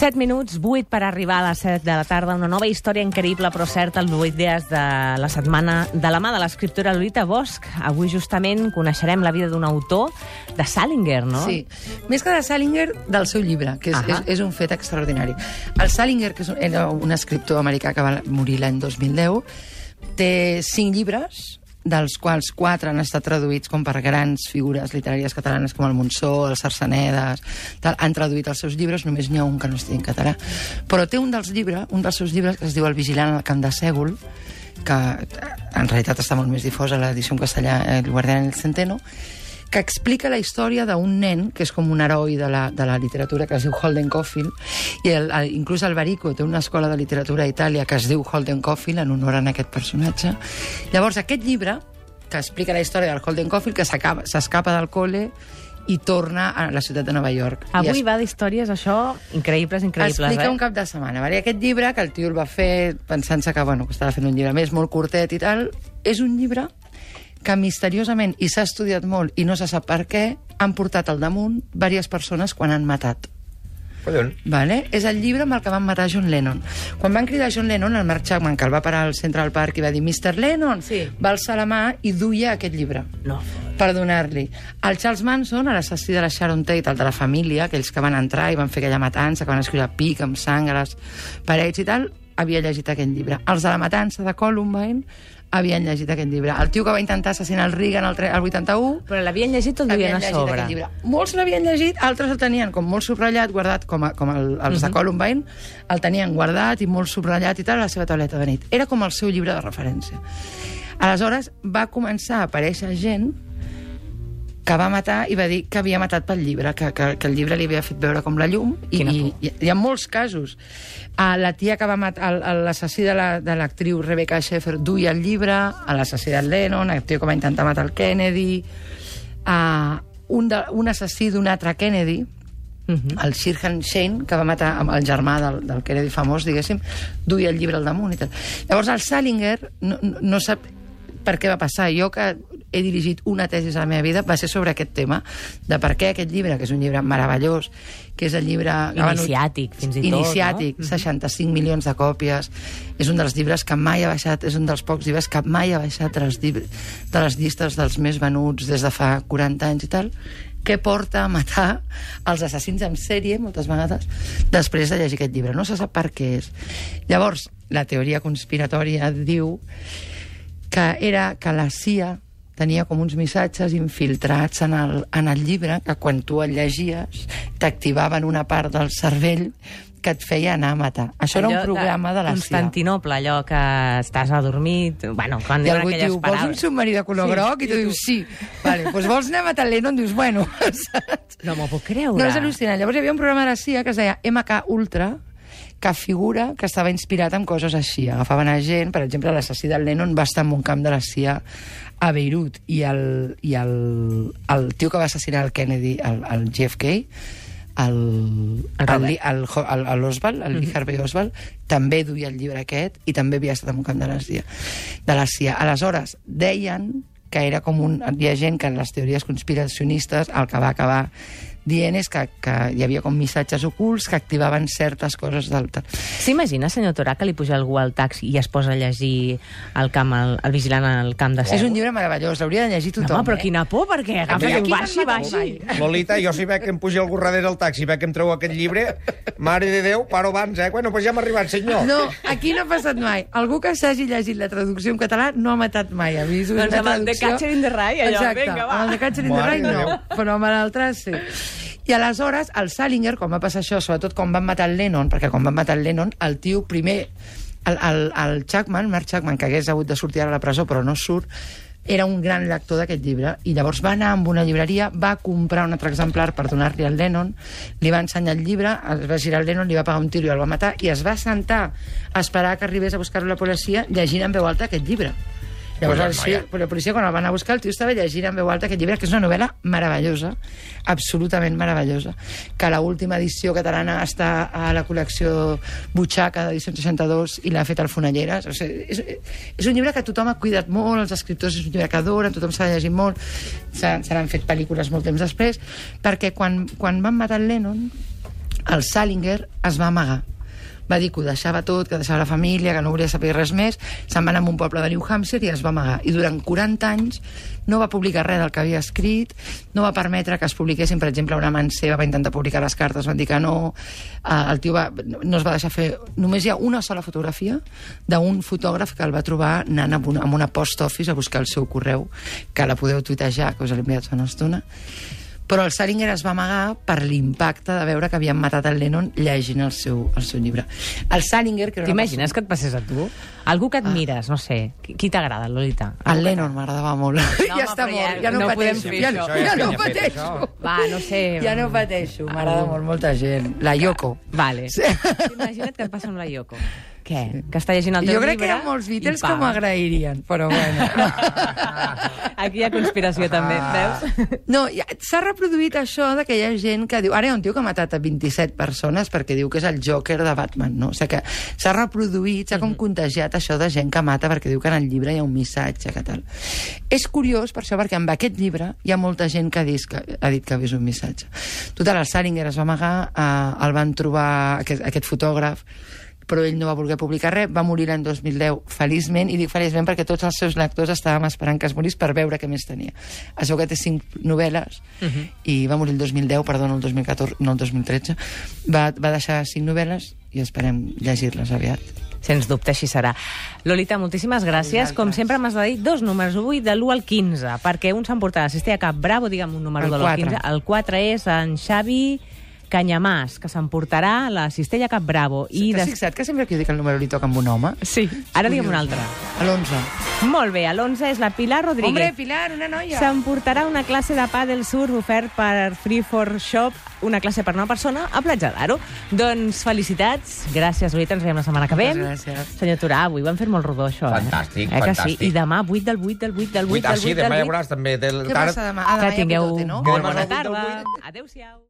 7 minuts, 8 per arribar a les 7 de la tarda. Una nova història increïble, però certa, els 8 dies de la setmana de la mà de l'escriptora Lolita Bosch. Avui, justament, coneixerem la vida d'un autor de Salinger, no? Sí. Més que de Salinger, del seu llibre, que és, és, és un fet extraordinari. El Salinger, que és un, era un escriptor americà que va morir l'any 2010, té cinc llibres, dels quals quatre han estat traduïts com per grans figures literàries catalanes com el Monsó, el Sarsenedes, tal, han traduït els seus llibres, només n'hi ha un que no estigui en català. Però té un dels llibres, un dels seus llibres que es diu El vigilant al camp de Sègol, que eh, en realitat està molt més difosa l'edició en castellà, El guardián en el centeno, que explica la història d'un nen que és com un heroi de la, de la literatura que es diu Holden Caulfield i el, el, inclús Albarico té una escola de literatura a Itàlia que es diu Holden Caulfield en honor a aquest personatge llavors aquest llibre que explica la història del Holden Caulfield que s'escapa del col·le i torna a la ciutat de Nova York. Avui es- va d'històries, això, increïbles, increïbles, Explica eh? un cap de setmana. Vale? Aquest llibre, que el tio el va fer pensant-se que, bueno, que estava fent un llibre més, molt curtet i tal, és un llibre que misteriosament, i s'ha estudiat molt i no se sap per què, han portat al damunt diverses persones quan han matat. Collons. Vale? És el llibre amb el que van matar John Lennon. Quan van cridar John Lennon, el Mark Chapman, que el va parar al Central Park i va dir Mr. Lennon, Sí. va alçar la mà i duia aquest llibre No. per donar-li. El Charles Manson, l'assassí de la Sharon Tate, el de la família, aquells que van entrar i van fer aquella matança, que van escriure pic amb sang a les parets i tal, havia llegit aquest llibre. Els de la matança de Columbine havien llegit aquest llibre. El tio que va intentar assassinar el Reagan al, tre- al 81 Però l'havien llegit o el duien a sobre? llibre. Molts l'havien llegit, altres el tenien com molt subratllat, guardat, com, a, com el, els de Columbine, el tenien guardat i molt subratllat i tal a la seva tauleta de nit. Era com el seu llibre de referència. Aleshores, va començar a aparèixer gent que va matar i va dir que havia matat pel llibre, que, que, que el llibre li havia fet veure com la llum. I, Quina i, por. i hi ha molts casos. A la tia que va matar, l'assassí de la- de l'actriu la, Rebecca Schaeffer duia el llibre, a l'assassí del Lennon, el tio que va intentar matar el Kennedy, a un, de, un assassí d'un altre Kennedy, Mhm. el Sirhan Shane, que va matar el germà del, del Kennedy famós, diguéssim, duia el llibre al damunt i tal. Llavors, el Salinger no, no, no sap per què va passar. Jo, que he dirigit una tesi a la meva vida, va ser sobre aquest tema, de per què aquest llibre, que és un llibre meravellós, que és el llibre... Iniciàtic, fins i tot, Iniciàtic, no? 65 milions de còpies. És un dels llibres que mai ha baixat, és un dels pocs llibres que mai ha baixat de les, de les llistes dels més venuts des de fa 40 anys i tal, que porta a matar els assassins en sèrie, moltes vegades, després de llegir aquest llibre. No se sap per què és. Llavors, la teoria conspiratòria diu que era que la CIA tenia com uns missatges infiltrats en el, en el llibre que quan tu el llegies t'activaven una part del cervell que et feia anar a matar. Això era un Allò programa de la CIA. Constantinople, allò que estàs adormit... Bueno, quan I algú et diu, vols un paraules. submarí de color Sí, groc? I tu i tu- dius, sí. Vale, doncs vols anar a matar el Lennon? Dius, bueno, saps? No m'ho puc creure. No, és al·lucinant. Llavors hi havia un programa de la CIA que es deia MK Ultra, que figura que estava inspirat en coses així. Agafaven a gent, per exemple, l'assassí del Lennon va estar en un camp de la CIA a Beirut i el, i el, el tio que va assassinar el Kennedy, el, el JFK, el, El el, el, el, el Oswald, el Lee Harvey Oswald, també duia el llibre aquest i també havia estat en un camp de la CIA. De la CIA. Aleshores, deien que era com un... Hi ha gent que en les teories conspiracionistes el que va acabar dient és que, que hi havia com missatges ocults que activaven certes coses del... tal. S'imagina, senyor Torà, que li puja algú al taxi i es posa a llegir el, camp, el, el vigilant al camp de És Seu? un llibre meravellós, l'hauria de llegir No, tothom. home, però eh? quina por, perquè agafa i baixi, no baixi. Lolita, jo si veig que em puja algú darrere el taxi, veig que em treu aquest llibre, mare de Déu, paro abans, eh? Bueno, pues ja hem arribat, senyor. No, aquí no ha passat mai. Algú que s'hagi llegit la traducció en català no ha matat mai. Ha vist una Doncs amb el de Catcher in the Rye, allò, Exacte, vinga, va. amb el de Catcher in the de no, però amb l'altre sí. I aleshores, el Salinger, quan va passar això, sobretot quan van matar el Lennon, perquè quan van matar el Lennon, el tio primer, el, el, el Chapman, Mark Chapman, que hagués hagut de sortir ara a la presó, però no surt, era un gran lector d'aquest llibre i llavors va anar amb una llibreria, va comprar un altre exemplar per donar-li al Lennon, li va ensenyar el llibre, es va girar el Lennon, li va pagar un tiro i el va matar i es va sentar a esperar que arribés a buscar-lo la policia llegint en veu alta aquest llibre. Llavors, el, sí, noia. la policia, quan el van a buscar, el tio estava llegint en veu alta aquest llibre, que és una novel·la meravellosa, absolutament meravellosa, que la última edició catalana està a la col·lecció Butxaca d'edició 62 i l'ha fet al Fonelleres. O sigui, és, és un llibre que tothom ha cuidat molt, els escriptors és un llibre que adoren, tothom s'ha llegit molt, se se n'han fet pel·lícules molt temps després, perquè quan, quan van matar el Lennon, el Salinger es va amagar. Va dir que ho deixava tot, que deixava la família, que no volia saber res més, se'n va anar a un poble de New Hampshire i es va amagar. I durant 40 anys no va publicar res del que havia escrit, no va permetre que es publiquessin, per exemple, una amant seva va intentar publicar les cartes, van dir que no, uh, el tio va, no es va deixar fer... Només hi ha una sola fotografia d'un fotògraf que el va trobar anant amb una, amb una post office a buscar el seu correu, que la podeu tuitejar, que us l'he enviat fa una estona, però el Salinger es va amagar per l'impacte de veure que havien matat el Lennon llegint el seu, el seu llibre. El Salinger... Que era T'imagines que et passés a tu? Algú que admires, no sé. Qui, t'agrada, Lolita? persona- El Lennon m'agradava molt. No, ja està però mort, ja- ja no, no pateixo. Ja, això. ja, no pateixo. Va, no sé... Ja no pateixo, m'agrada molt molta gent. La Yoko. Vale. Sí. Imagina't que et passa amb la Yoko. Què? Que està llegint el teu Jo crec que llibre hi ha molts Beatles que m'ho agrairien, però bueno. Aquí hi ha conspiració també, veus? No, s'ha reproduït això de que hi ha gent que diu... Ara hi ha un tio que ha matat a 27 persones perquè diu que és el Joker de Batman, no? O sigui que s'ha reproduït, s'ha com contagiat això de gent que mata perquè diu que en el llibre hi ha un missatge, que tal. És curiós per això, perquè amb aquest llibre hi ha molta gent que ha dit que, ha dit que ha vist un missatge. Total, el Salinger es va amagar, eh, el van trobar aquest, aquest fotògraf, però ell no va voler publicar res, va morir l'any 2010 feliçment, i dic feliçment perquè tots els seus lectors estàvem esperant que es morís per veure què més tenia. Això que té cinc novel·les, uh -huh. i va morir el 2010, perdó, no el 2014, no el 2013, va, va deixar cinc novel·les i esperem llegir-les aviat. Sens dubte, així serà. Lolita, moltíssimes gràcies. Com sempre m'has de dir dos números, avui de l'1 al 15, perquè un s'emportarà la cistella cap bravo, digue'm un número El de l'1 al 4. 15. El 4 és en Xavi Canyamàs, que s'emportarà la cistella cap bravo. I T'has des... fixat que sempre que jo dic el número li toca amb un home? Sí, ara digue'm un altre. A l'11. Molt bé, a l'11 és la Pilar Rodríguez. Hombre, Pilar, una noia. S'emportarà una classe de pàdel surf ofert per Free for Shop, una classe per una persona a Platja d'Aro. Doncs felicitats, gràcies, Lolita, ens veiem la setmana que ve. Moltes gràcies. Senyor Turà, avui ho hem fet molt rodó, això. Fantàstic, eh? eh que fantàstic. Sí? I demà, 8 del 8 del 8 del 8 Vuit, del ah, 8 sí, del demà ja 8. veuràs també. Del, Què passa demà? Ah, demà Que hi ha tingueu no? molt Demà bona 8 del tarda. 8. Adéu-siau.